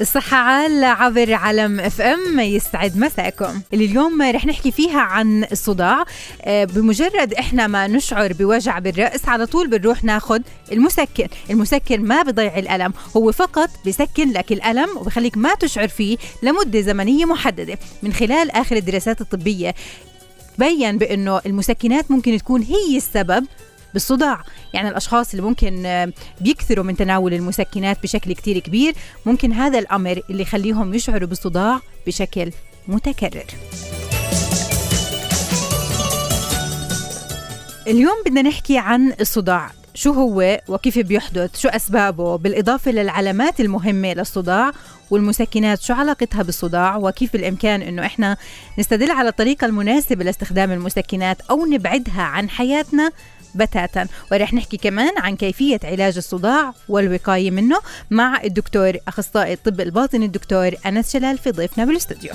الصحة عال عبر علم اف ام يسعد مساكم. اللي اليوم رح نحكي فيها عن الصداع. آه، بمجرد إحنا ما نشعر بوجع بالرأس على طول بنروح ناخد المسكن. المسكن ما بضيع الألم هو فقط بسكن لك الألم وبخليك ما تشعر فيه لمدة زمنية محددة. من خلال آخر الدراسات الطبية بين بأنه المسكنات ممكن تكون هي السبب بالصداع يعني الأشخاص اللي ممكن آه، بيكثروا من تناول المسكنات بشكل كتير كبير ممكن هذا الأمر اللي يخليهم يشعروا بالصداع بشكل متكرر. اليوم بدنا نحكي عن الصداع. شو هو وكيف بيحدث؟ شو أسبابه؟ بالإضافة للعلامات المهمة للصداع والمسكنات شو علاقتها بالصداع؟ وكيف بالإمكان أنه إحنا نستدل على الطريقة المناسبة لاستخدام المسكنات أو نبعدها عن حياتنا بتاتا. ورح نحكي كمان عن كيفية علاج الصداع والوقاية منه مع الدكتور أخصائي الطب الباطني الدكتور أنس شلال في ضيفنا بالأستوديو.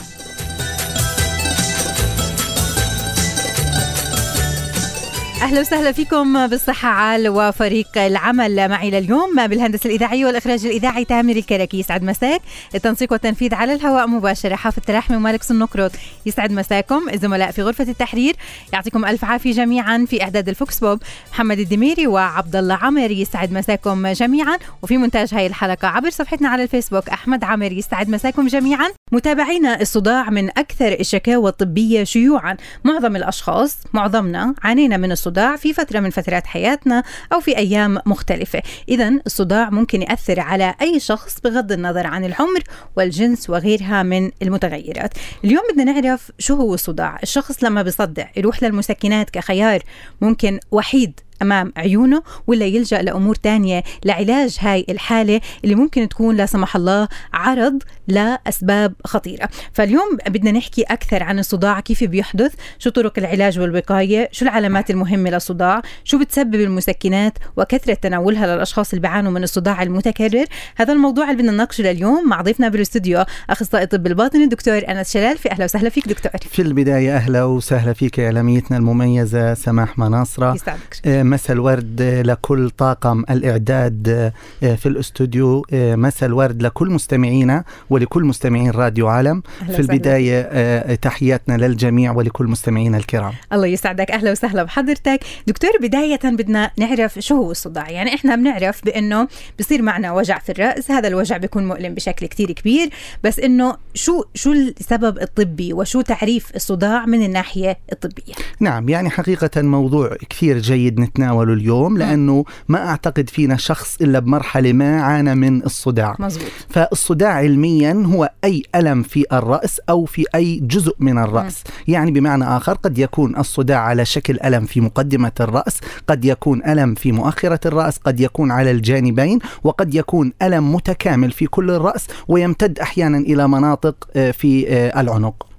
أهلا وسهلا فيكم بالصحة عال وفريق العمل معي لليوم بالهندسة الإذاعية والإخراج الإذاعي تامر الكركي يسعد مساك التنسيق والتنفيذ على الهواء مباشرة حافظ التلاحمي ومالك النقرط يسعد مساكم. الزملاء في غرفة التحرير يعطيكم ألف عافية جميعا في إعداد الفوكس بوب. محمد الدميري وعبد الله عمر يسعد مساكم جميعا. وفي مونتاج هاي الحلقة عبر صفحتنا على الفيسبوك أحمد عامر يسعد مساكم جميعا. متابعينا الصداع من أكثر الشكاوى الطبية شيوعا. معظم الأشخاص معظمنا عانينا من الصداع. الصداع في فترة من فترات حياتنا أو في أيام مختلفة. إذا الصداع ممكن يأثر على أي شخص بغض النظر عن العمر والجنس وغيرها من المتغيرات. اليوم بدنا نعرف شو هو الصداع. الشخص لما بيصدع يروح للمسكنات كخيار ممكن وحيد أمام عيونه ولا يلجأ لأمور تانية لعلاج هاي الحالة اللي ممكن تكون لا سمح الله عرض لأسباب خطيرة. فاليوم بدنا نحكي أكثر عن الصداع كيف بيحدث شو طرق العلاج والوقاية شو العلامات المهمة للصداع شو بتسبب المسكنات وكثرة تناولها للأشخاص اللي بيعانوا من الصداع المتكرر. هذا الموضوع اللي بدنا نناقشه لليوم مع ضيفنا بالاستوديو أخصائي الطب الباطني الدكتور أنس شلال. في أهلا وسهلا فيك دكتور. في البداية أهلا وسهلا فيك اعلاميتنا المميزة سماح مناصرة. يسعدك. آه، مساء الورد لكل طاقم الإعداد آه، في الأستوديو آه، مساء الورد لكل مستمعينا ولكل مستمعين راديو عالم. في البداية آه، تحياتنا للجميع ولكل مستمعينا الكرام. الله يسعدك. أهلا وسهلا بحضرتك. دكتور بداية بدنا نعرف شو هو الصداع. يعني إحنا بنعرف بأنه بصير معنا وجع في الرأس. هذا الوجع بيكون مؤلم بشكل كتير كبير. بس إنه شو شو السبب الطبي وشو تعريف الصداع من الناحية الطبية؟ نعم يعني حقيقة موضوع كثير جيد نتناوله اليوم لأنه ما أعتقد فينا شخص إلا بمرحلة ما عانى من الصداع مزبوط. فالصداع علميا هو أي ألم في الرأس أو في أي جزء من الرأس م. يعني بمعنى آخر قد يكون الصداع على شكل ألم في مقدمة الرأس قد يكون ألم في مؤخرة الرأس قد يكون على الجانبين وقد يكون ألم متكامل في كل الرأس ويمتد أحيانا إلى مناطق آه، في آه، العنق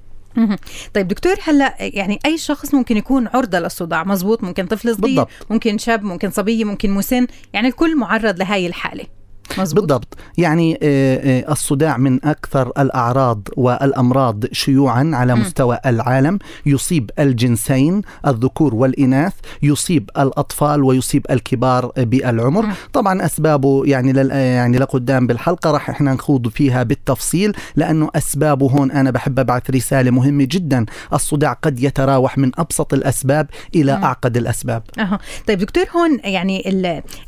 طيب دكتور هلا يعني أي شخص ممكن يكون عرضة للصداع؟ مزبوط ممكن طفل صغير بالضبط. ممكن شاب ممكن صبيه ممكن مسن يعني الكل معرض لهي الحالة. مزبوط. بالضبط. يعني آه، آه، الصداع من أكثر الأعراض والأمراض شيوعا على مستوى العالم. يصيب الجنسين الذكور والإناث يصيب الأطفال ويصيب الكبار بالعمر. طبعا أسبابه يعني لل يعني لقدام بالحلقة راح إحنا نخوض فيها بالتفصيل لأنه أسبابه هون أنا بحب أبعث رسالة مهمة جدا. الصداع قد يتراوح من أبسط الأسباب إلى أعقد الأسباب. أه. طيب دكتور هون يعني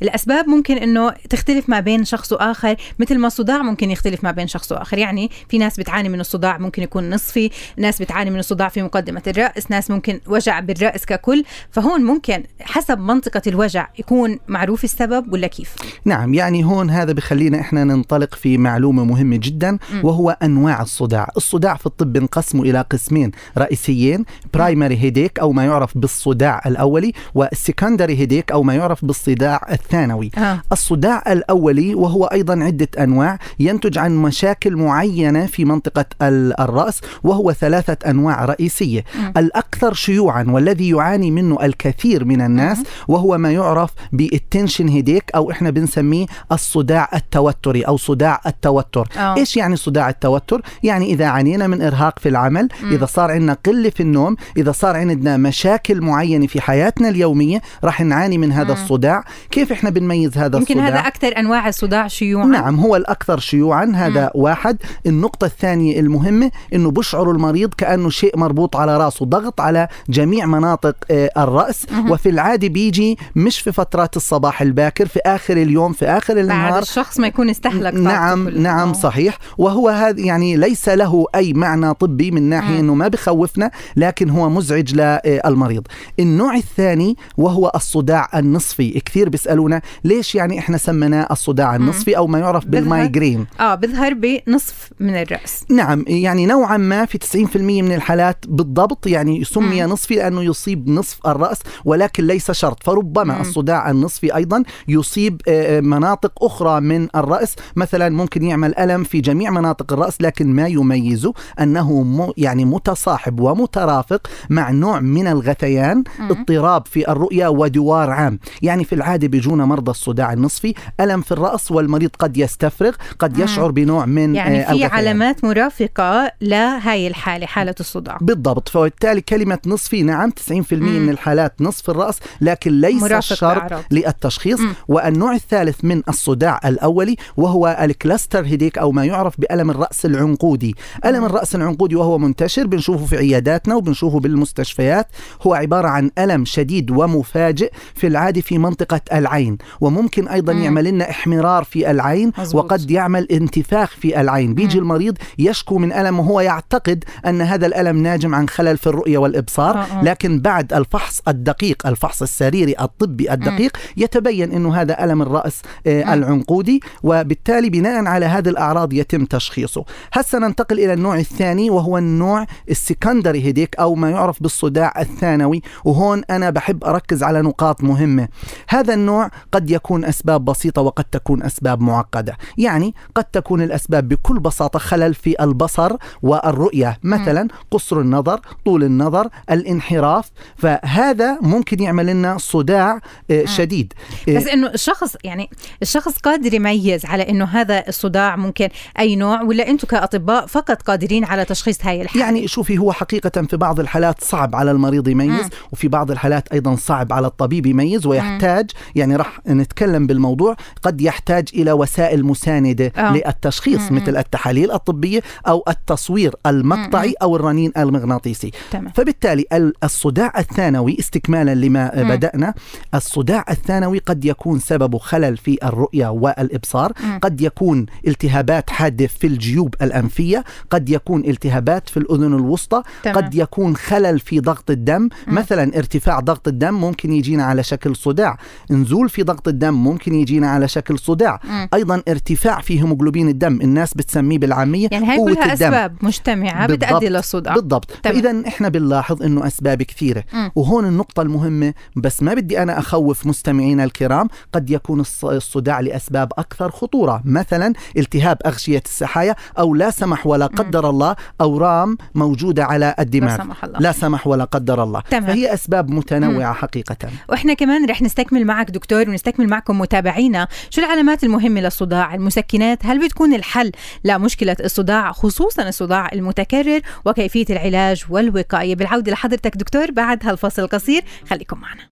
الأسباب ممكن أنه تختلف ما بين شخص واخر مثل ما الصداع ممكن يختلف ما بين شخص وآخر. يعني في ناس بتعاني من الصداع ممكن يكون نصفي ناس بتعاني من الصداع في مقدمة الرأس ناس ممكن وجع بالرأس ككل. فهون ممكن حسب منطقة الوجع يكون معروف السبب ولا كيف؟ نعم يعني هون هذا بخلينا إحنا ننطلق في معلومة مهمة جدا وهو أنواع الصداع. الصداع في الطب بنقسمه إلى قسمين رئيسيين primary headache أو ما يعرف بالصداع الأولي وال secondary headache أو ما يعرف بالصداع الثانوي. آه. الصداع الأولي وهو أيضا عدة أنواع ينتج عن مشاكل معينة في منطقة ال- الرأس وهو ثلاثة أنواع رئيسية مم. الأكثر شيوعا والذي يعاني منه الكثير من الناس وهو ما يعرف بال tension headache أو إحنا بنسميه الصداع التوتري أو صداع التوتر آه. إيش يعني صداع التوتر يعني إذا عانينا من إرهاق في العمل مم. إذا صار عندنا قلة في النوم إذا صار عندنا مشاكل معينة في حياتنا اليومية راح نعاني من هذا مم. الصداع كيف إحنا بنميز هذا يمكن الصداع هذا أكثر أنواع الصداع شيوعا نعم هو الأكثر شيوعا هذا مم. واحد النقطة الثانية المهمة أنه بشعر المريض كأنه شيء مربوط على رأسه ضغط على جميع مناطق آه، الرأس مهم. وفي العادة بيجي مش في فترات الصباح الباكر في آخر اليوم في آخر بعد النهار الشخص ما يكون استهلك نعم. نعم آه. صحيح وهو هذا يعني ليس له أي معنى طبي من ناحية مم. إنه ما بخوفنا لكن هو مزعج للمريض النوع الثاني وهو الصداع النصفي كثير بيسألونا ليش يعني إحنا سميناه الصداع النصفي أو ما يعرف بالمايجرين آه بظهر بنصف من الرأس نعم يعني نوعا ما في 90% من الحالات بالضبط يعني سمي مم. نصفي لأنه يصيب نصف الرأس ولكن ليس شرط فربما مم. الصداع النصفي أيضا يصيب آه، مناطق أخرى من الرأس مثلا ممكن يعمل ألم في جميع مناطق الرأس لكن ما يميزه أنه يعني متصاحب ومترافق مع نوع من الغثيان مم. اضطراب في الرؤية ودوار عام يعني في العادة بيجونا مرضى الصداع النصفي ألم في الرأس والمريض قد يستفرغ قد مم. يشعر بنوع من يعني آه، في الغثيان. علامات مرافقة لهاي الحالة حالة الصداع بالضبط فبالتالي كلمة نصفي نعم 90% مم. من الحالات نصف الرأس لكن ليس الشرط. للتشخيص مم. والنوع الثالث من الصداع الأولي وهو الكلاستر هيديك أو ما يعرف بألم الرأس العنقودي ألم مم. الرأس العنقودي وهو منتشر بنشوفه في عياداتنا وبنشوفه بالمستشفيات هو عبارة عن ألم شديد ومفاجئ في العادة في منطقة العين وممكن أيضا مم. يعمل لنا احمرار في العين مزبوط. وقد يعمل انتفاخ في العين بيجي مم. المريض يشكو من ألم وهو يعتقد أن هذا الألم ناجم عن خلل في الرؤية والإبصار آه، آه. لكن بعد الفحص الدقيق الفحص السريري الطبي الدقيق يتبين أنه هذا ألم الرأس آه، مم. العنقودي وبالتالي بناء على هذه الأعراض يتم تشخيصه هسه ننتقل إلى النوع الثاني وهو النوع السكندري هيديك أو ما يعرف بالصداع الثانوي وهون أنا بحب أركز على نقاط مهمة هذا النوع قد يكون أسباب بسيطة وقد تكون أسباب معقدة. يعني قد تكون الأسباب بكل بساطة خلل في البصر والرؤية. مثلا قصر النظر طول النظر الانحراف. فهذا ممكن يعمل لنا صداع آه، شديد. آه، بس إنه الشخص يعني الشخص قادر يميز على إنه هذا الصداع ممكن أي نوع ولا أنتم كأطباء فقط قادرين على تشخيص هاي الحالة؟ يعني شوفي هو حقيقة في بعض الحالات صعب على المريض يميز. وفي بعض الحالات أيضا صعب على الطبيب يميز ويحتاج يعني راح نتكلم بالموضوع قد يحتاج إلى وسائل مساندة آه. للتشخيص مم. مثل التحاليل الطبية أو التصوير المقطعي أو الرنين المغناطيسي تمام فبالتالي ال- الصداع الثانوي استكمالا لما مم. بدأنا الصداع الثانوي قد يكون سببه خلل في الرؤية والإبصار مم. قد يكون التهابات حادة في الجيوب الأنفية قد يكون التهابات في الأذن الوسطى تمام. قد يكون خلل في ضغط الدم مثلا ارتفاع ضغط الدم ممكن يجينا على شكل صداع نزول في ضغط الدم ممكن يجينا على شكل صداع مم. أيضا ارتفاع في هيموغلوبين الدم الناس بتسميه بالعامية يعني هاي كلها الدم. أسباب مجتمعة بالضبط. بتؤدي للصداع بالضبط. فاذا إحنا بنلاحظ إنه أسباب كثيرة مم. وهون النقطة المهمة بس ما بدي أنا أخوف مستمعينا الكرام قد يكون الص- الصداع لأسباب أكثر خطورة مثلا التهاب أغشية السحايا أو لا سمح ولا قدر الله اورام موجودة على الدماغ لا سمح الله. لا سمح ولا قدر الله تمام. فهي أسباب متنوعة حقيقة وإحنا كمان رح نستكمل معك دكتور ونستكمل معكم متابعينا شو العلامات المهمة للصداع المسكنات هل بتكون الحل لمشكله الصداع خصوصا الصداع المتكرر وكيفية العلاج والوقاية؟ بالعودة لحضرتك دكتور بعد هالفصل القصير خليكم معنا.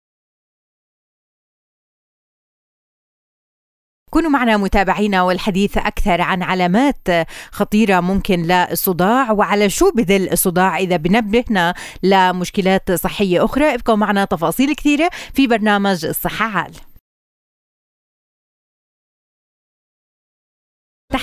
كونوا معنا متابعينا والحديث أكثر عن علامات خطيرة ممكن للصداع وعلى شو بدل الصداع إذا بنبهنا لمشكلات صحية أخرى. ابقوا معنا تفاصيل كثيرة في برنامج الصحة عال.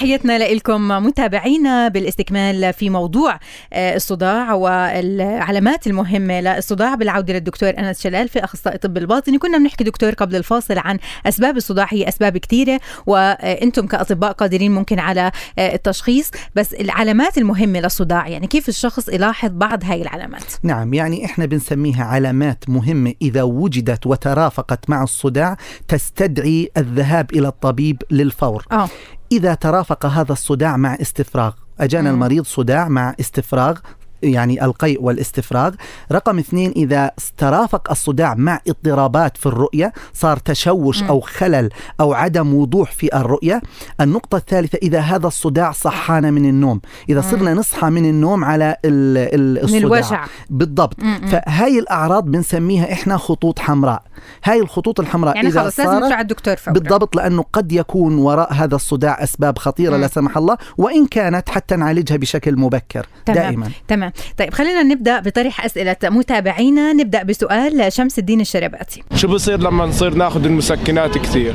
تحياتنا لكم متابعينا بالاستكمال في موضوع آه، الصداع والعلامات المهمة للصداع بالعودة للدكتور أنس شلال في أخصائي طب الباطني. كنا بنحكي دكتور قبل الفاصل عن أسباب الصداع هي أسباب كثيرة وأنتم كأطباء قادرين ممكن على آه، التشخيص. بس العلامات المهمة للصداع يعني كيف الشخص يلاحظ بعض هاي العلامات؟ نعم يعني إحنا بنسميها علامات مهمة إذا وجدت وترافقت مع الصداع تستدعي الذهاب إلى الطبيب للفور. آه. إذا ترافق هذا الصداع مع استفراغ أجانا مم. المريض صداع مع استفراغ يعني القيء والاستفراغ. رقم اثنين إذا ترافق الصداع مع اضطرابات في الرؤية صار تشوش. أو خلل أو عدم وضوح في الرؤية. النقطة الثالثة إذا هذا الصداع صحانا من النوم إذا صرنا نصحى من النوم على ال- ال- من الصداع. الوجع. بالضبط. فهاي الأعراض بنسميها إحنا خطوط حمراء. هاي الخطوط الحمراء يعني إذا خلص لازم على الدكتور فورا. بالضبط لأنه قد يكون وراء هذا الصداع أسباب خطيرة مم. لا سمح الله وإن كانت حتى نعالجها بشكل مبكر تمام. دائما. تمام. طيب خلينا نبدأ بطرح أسئلة متابعينا نبدأ بسؤال شمس الدين الشرباتي شو بصير لما نصير ناخذ المسكنات كثير.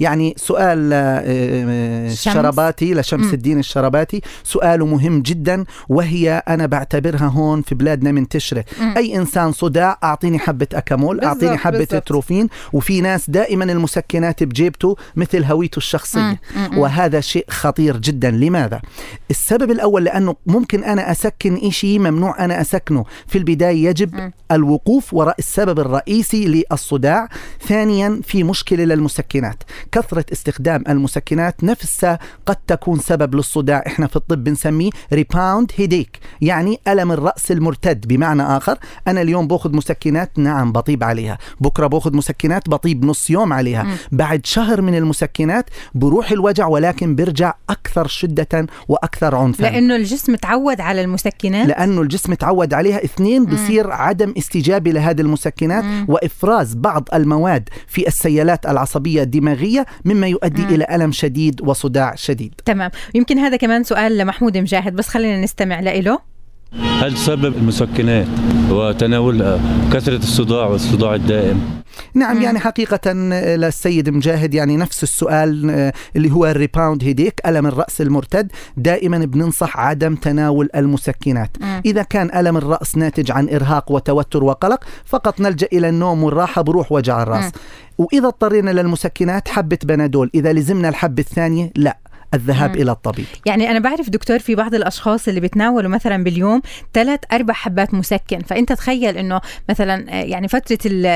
يعني سؤال آه، آه،. الشرباتي لشمس. الدين الشرباتي سؤاله مهم جدا وهي أنا بعتبرها هون في بلادنا منتشره مم. أي إنسان صداع أعطيني حبة اكامول بالضبط، أعطيني حبة بالضبط. اتروفين وفي ناس دائما المسكنات بجيبته مثل هويته. مم. وهذا شيء خطير جدا لماذا السبب الأول لأنه ممكن أنا أسكن إشي ممنوع أنا أسكنه في البداية يجب. الوقوف وراء السبب الرئيسي للصداع ثانيا في مشكلة للمسكنات كثرة استخدام المسكنات نفسها قد تكون سبب للصداع. إحنا في الطب بنسميه ريباوند هيديك يعني ألم الرأس المرتد. بمعنى آخر أنا اليوم باخذ مسكنات نعم بطيب عليها. بكرة باخذ مسكنات بطيب نص يوم عليها. بعد شهر من المسكنات بروح الوجع ولكن برجع أكثر شدة وأكثر عنفا. لأنه الجسم تعود على المسكنات؟ لأنه الجسم تعود عليها. اثنين بصير عدم استجابة لهذه المسكنات مم. وإفراز بعض المواد في السيالات العصبية الدماغية مما يؤدي مم. إلى ألم شديد وصداع شديد. تمام. يمكن هذا كمان سؤال لمحمود مجاهد بس خلينا نستمع له هل تسبب المسكنات وتناولها كثرة الصداع والصداع الدائم نعم. يعني حقيقة للسيد مجاهد يعني نفس السؤال آه، اللي هو الريباوند هيديك ألم الرأس المرتد دائما بننصح عدم تناول المسكنات. إذا كان ألم الرأس ناتج عن إرهاق وتوتر وقلق فقط نلجأ إلى النوم والراحة بروح وجع. الرأس وإذا اضطرينا للمسكنات حبة بنادول إذا لزمنا الحبة الثانية لا الذهاب مم. إلى الطبيب يعني أنا بعرف دكتور في بعض الأشخاص اللي بتناولوا مثلا باليوم ثلاث أربع حبات مسكن فأنت تخيل إنه مثلا آه، يعني فترة ال-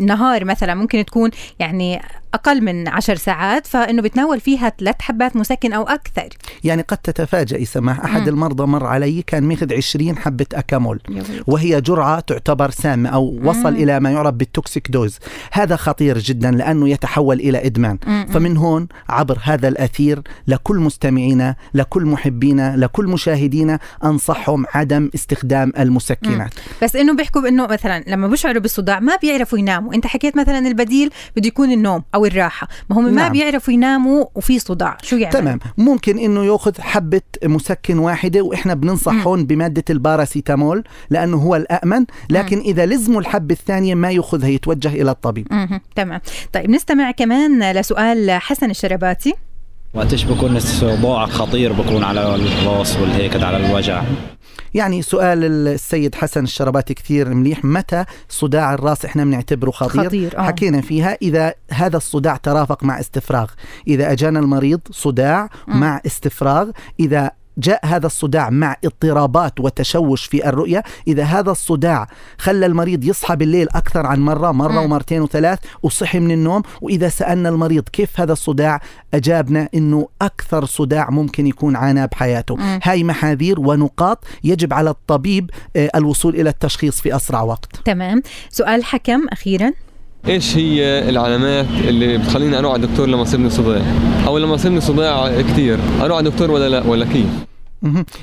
النهار مثلا ممكن تكون يعني أقل من عشر ساعات فإنه بتناول فيها ثلاث حبات مسكن أو أكثر يعني قد تتفاجئ سماح أحد مم. المرضى مر علي كان ماخذ 20 حبة أكامول. وهي جرعة تعتبر سامة أو وصل مم. إلى ما يعرف بال toxic dose هذا خطير جدا لأنه يتحول إلى إدمان مم. فمن هون عبر هذا الأثير لكل مستمعينا لكل محبينا لكل مشاهدينا أنصحهم عدم استخدام المسكنات بس إنه بيحكوا بإنه مثلا لما بيشعروا بالصداع ما بيعرفوا يناموا أنت حكيت مثلا البديل بده يكون النوم أو الراحة. ما هم ما نعم. بيعرفوا يناموا وفي صداع. شو يعني؟ تمام. ممكن إنه يأخذ حبة مسكن واحدة وإحنا بننصح مم. هون بمادة الباراسيتامول لأنه هو الامن لكن إذا لزموا الحبة الثانية ما يأخذها يتوجه إلى الطبيب. مهم. تمام. طيب نستمع كمان لسؤال حسن الشرباتي. وقتش بكون الصداع خطير بكون على الراس والهيك على الوجع. يعني سؤال السيد حسن الشرباتي كثير مليح. متى صداع الراس إحنا بنعتبره خطير, خطير، آه. حكينا فيها إذا هذا الصداع ترافق مع استفراغ. إذا أجانا المريض صداع مم. مع استفراغ. إذا جاء هذا الصداع مع اضطرابات وتشوش في الرؤية. إذا هذا الصداع خلى المريض يصحى بالليل أكثر عن مرة مرة. ومرتين وثلاث وصحي من النوم. وإذا سألنا المريض كيف هذا الصداع أجابنا أنه أكثر صداع ممكن يكون عاناه بحياته. مم. هاي محاذير ونقاط يجب على الطبيب آه، الوصول إلى التشخيص في أسرع وقت. تمام. سؤال حكم أخيرا؟ إيش هي العلامات اللي بتخليني أروح على الدكتور لما يصيبني صداع أو لما يصيبني صداع كثير أروح على الدكتور ولا لا ولا كيف.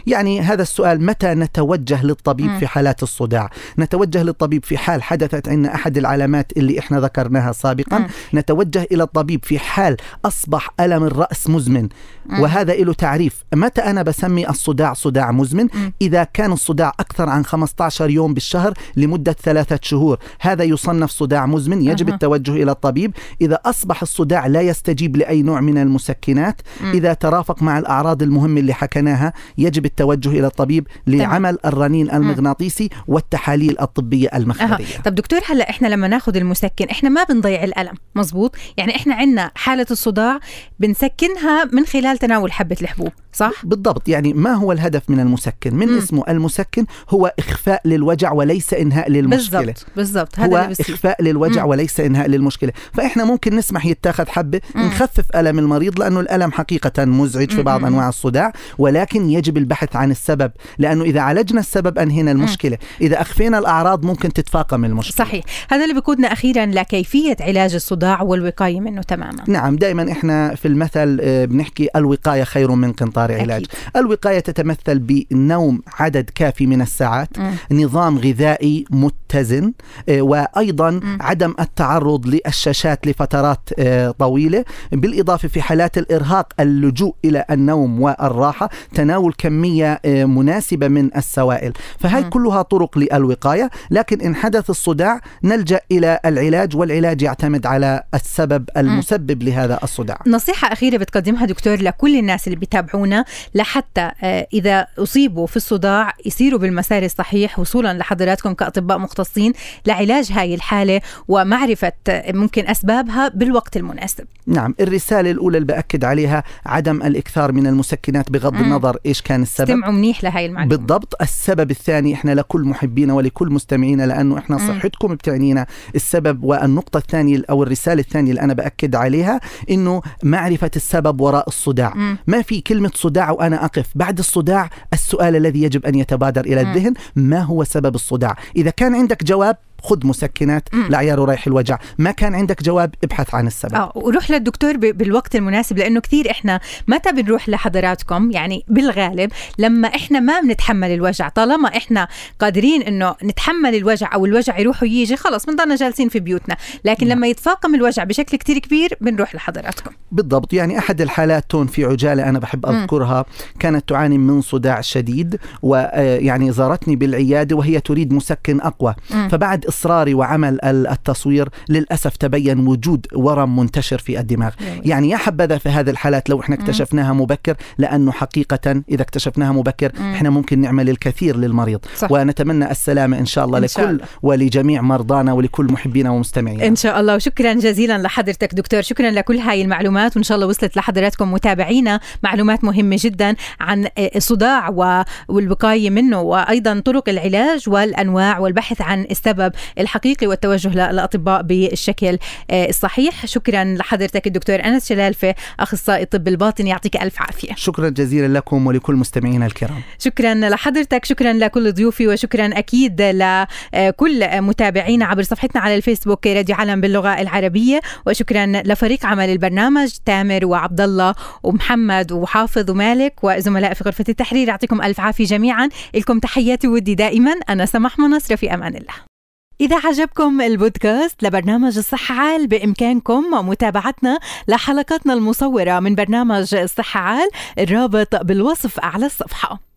يعني هذا السؤال متى نتوجه للطبيب. في حالات الصداع نتوجه للطبيب في حال حدثت عندنا أحد العلامات اللي إحنا ذكرناها سابقا. نتوجه إلى الطبيب في حال أصبح ألم الرأس مزمن. وهذا له تعريف متى أنا بسمي الصداع صداع مزمن. إذا كان الصداع أكثر عن 15 يوم بالشهر لمدة ثلاثة شهور هذا يصنف صداع مزمن يجب. التوجه إلى الطبيب إذا أصبح الصداع لا يستجيب لأي نوع من المسكنات. إذا ترافق مع الأعراض المهمة اللي حكيناها يجب التوجه إلى الطبيب لعمل الرنين المغناطيسي والتحاليل الطبية أها. المخبرية طب دكتور هلا إحنا لما ناخذ المسكن إحنا ما بنضيع الألم مزبوط يعني إحنا عندنا حالة الصداع بنسكنها من خلال تناول حبة الحبوب صح؟ بالضبط. يعني ما هو الهدف من المسكن؟ من مم. اسمه المسكن هو إخفاء للوجع وليس إنهاء للمشكلة. بالضبط بالضبط. هذا هو اللي بصير. إخفاء للوجع مم. وليس إنهاء للمشكلة. فإحنا ممكن نسمح يتاخذ حبة مم. نخفف ألم المريض لأنه الألم حقيقة مزعج في بعض مم. أنواع الصداع ولكن يجب البحث عن السبب لأنه إذا عالجنا السبب أنهينا المشكلة. إذا أخفينا الأعراض ممكن تتفاقم المشكلة. صحيح. هذا اللي بيقودنا أخيرا لكيفية علاج الصداع والوقاية منه تماما. نعم دائما إحنا في المثل آه، بنحكي الوقاية خير من قنطار علاج. أكيد. الوقاية تتمثل بنوم عدد كافي من الساعات مم. نظام غذائي متزن آه، وأيضا مم. عدم التعرض للشاشات لفترات آه، طويلة. بالإضافة في حالات الإرهاق اللجوء إلى النوم والراحة تناول كميه آه، مناسبة من السوائل فهي. كلها طرق للوقاية لكن إن حدث الصداع نلجأ إلى العلاج والعلاج يعتمد على السبب المسبب لهذا الصداع نصيحة أخيرة بتقدمها دكتور لكل الناس اللي بيتابعونا لحتى آه، إذا أصيبوا في الصداع يسيروا بالمسار الصحيح وصولا لحضراتكم كأطباء مختصين لعلاج هاي الحالة ومعرفة آه، ممكن أسبابها بالوقت المناسب نعم الرسالة الأولى اللي بأكد عليها عدم الإكثار من المسكنات بغض. النظر إيش كان السبب؟ استمعوا منيح لهاي المعلومة. بالضبط. السبب الثاني إحنا لكل محبينا ولكل مستمعينا لأنه إحنا. صحتكم بتعنينا. السبب والنقطة الثانية أو الرسالة الثانية اللي أنا بأكد عليها إنه معرفة السبب وراء الصداع. مم. ما في كلمة صداع وأنا أقف. بعد الصداع السؤال الذي يجب أن يتبادر إلى. الذهن ما هو سبب الصداع؟ إذا كان عندك جواب خذ مسكنات. لعيار وريح الوجع. ما كان عندك جواب ابحث عن السبب. آه وروح للدكتور بالوقت المناسب لأنه كثير إحنا متى بنروح لحضراتكم؟ يعني بالغالب لما إحنا ما بنتحمل الوجع طالما إحنا قادرين إنه نتحمل الوجع أو الوجع يروح ويجي خلص بنضلنا جالسين في بيوتنا. لكن لما يتفاقم الوجع بشكل كثير كبير بنروح لحضراتكم. بالضبط. يعني أحد الحالات تون في عجالة أنا بحب. أذكرها كانت تعاني من صداع شديد ويعني زارتني بالعيادة وهي تريد مسكن أقوى. فبعد اصراري وعمل ال- التصوير للأسف تبين وجود ورم منتشر في الدماغ. يعني يا حبذا في هذه الحالات لو إحنا اكتشفناها مبكر لأنه حقيقة إذا اكتشفناها مبكر. إحنا ممكن نعمل الكثير للمريض. صح. ونتمنى السلامة إن شاء الله إن لكل شاء الله. ولجميع مرضانا ولكل محبينا ومستمعينا. إن شاء الله. وشكرا جزيلا لحضرتك دكتور. شكرا لكل هاي المعلومات. وإن شاء الله وصلت لحضراتكم متابعينا. معلومات مهمة جدا عن الصداع و- والوقاية منه وأيضا طرق العلاج والأنواع والبحث عن السبب الحقيقي والتوجه للاطباء بالشكل آه، الصحيح. شكرا لحضرتك الدكتور أنس شلالفة أخصائي الطب الباطني. يعطيك ألف عافية. شكرا جزيلا لكم ولكل مستمعينا الكرام. شكرا لحضرتك شكرا لكل ضيوفي وشكرا أكيد لكل متابعينا عبر صفحتنا على الفيسبوك راديو علم باللغة العربية. وشكرا لفريق عمل البرنامج تامر وعبد الله ومحمد وحافظ ومالك وزملاء في غرفة التحرير. يعطيكم ألف عافية جميعا. لكم تحياتي ودي دائما. أنا سمح منصر في أمان الله. إذا عجبكم البودكاست لبرنامج الصحة عال بإمكانكم متابعتنا لحلقاتنا المصورة من برنامج الصحة عال الرابط بالوصف أعلى الصفحة.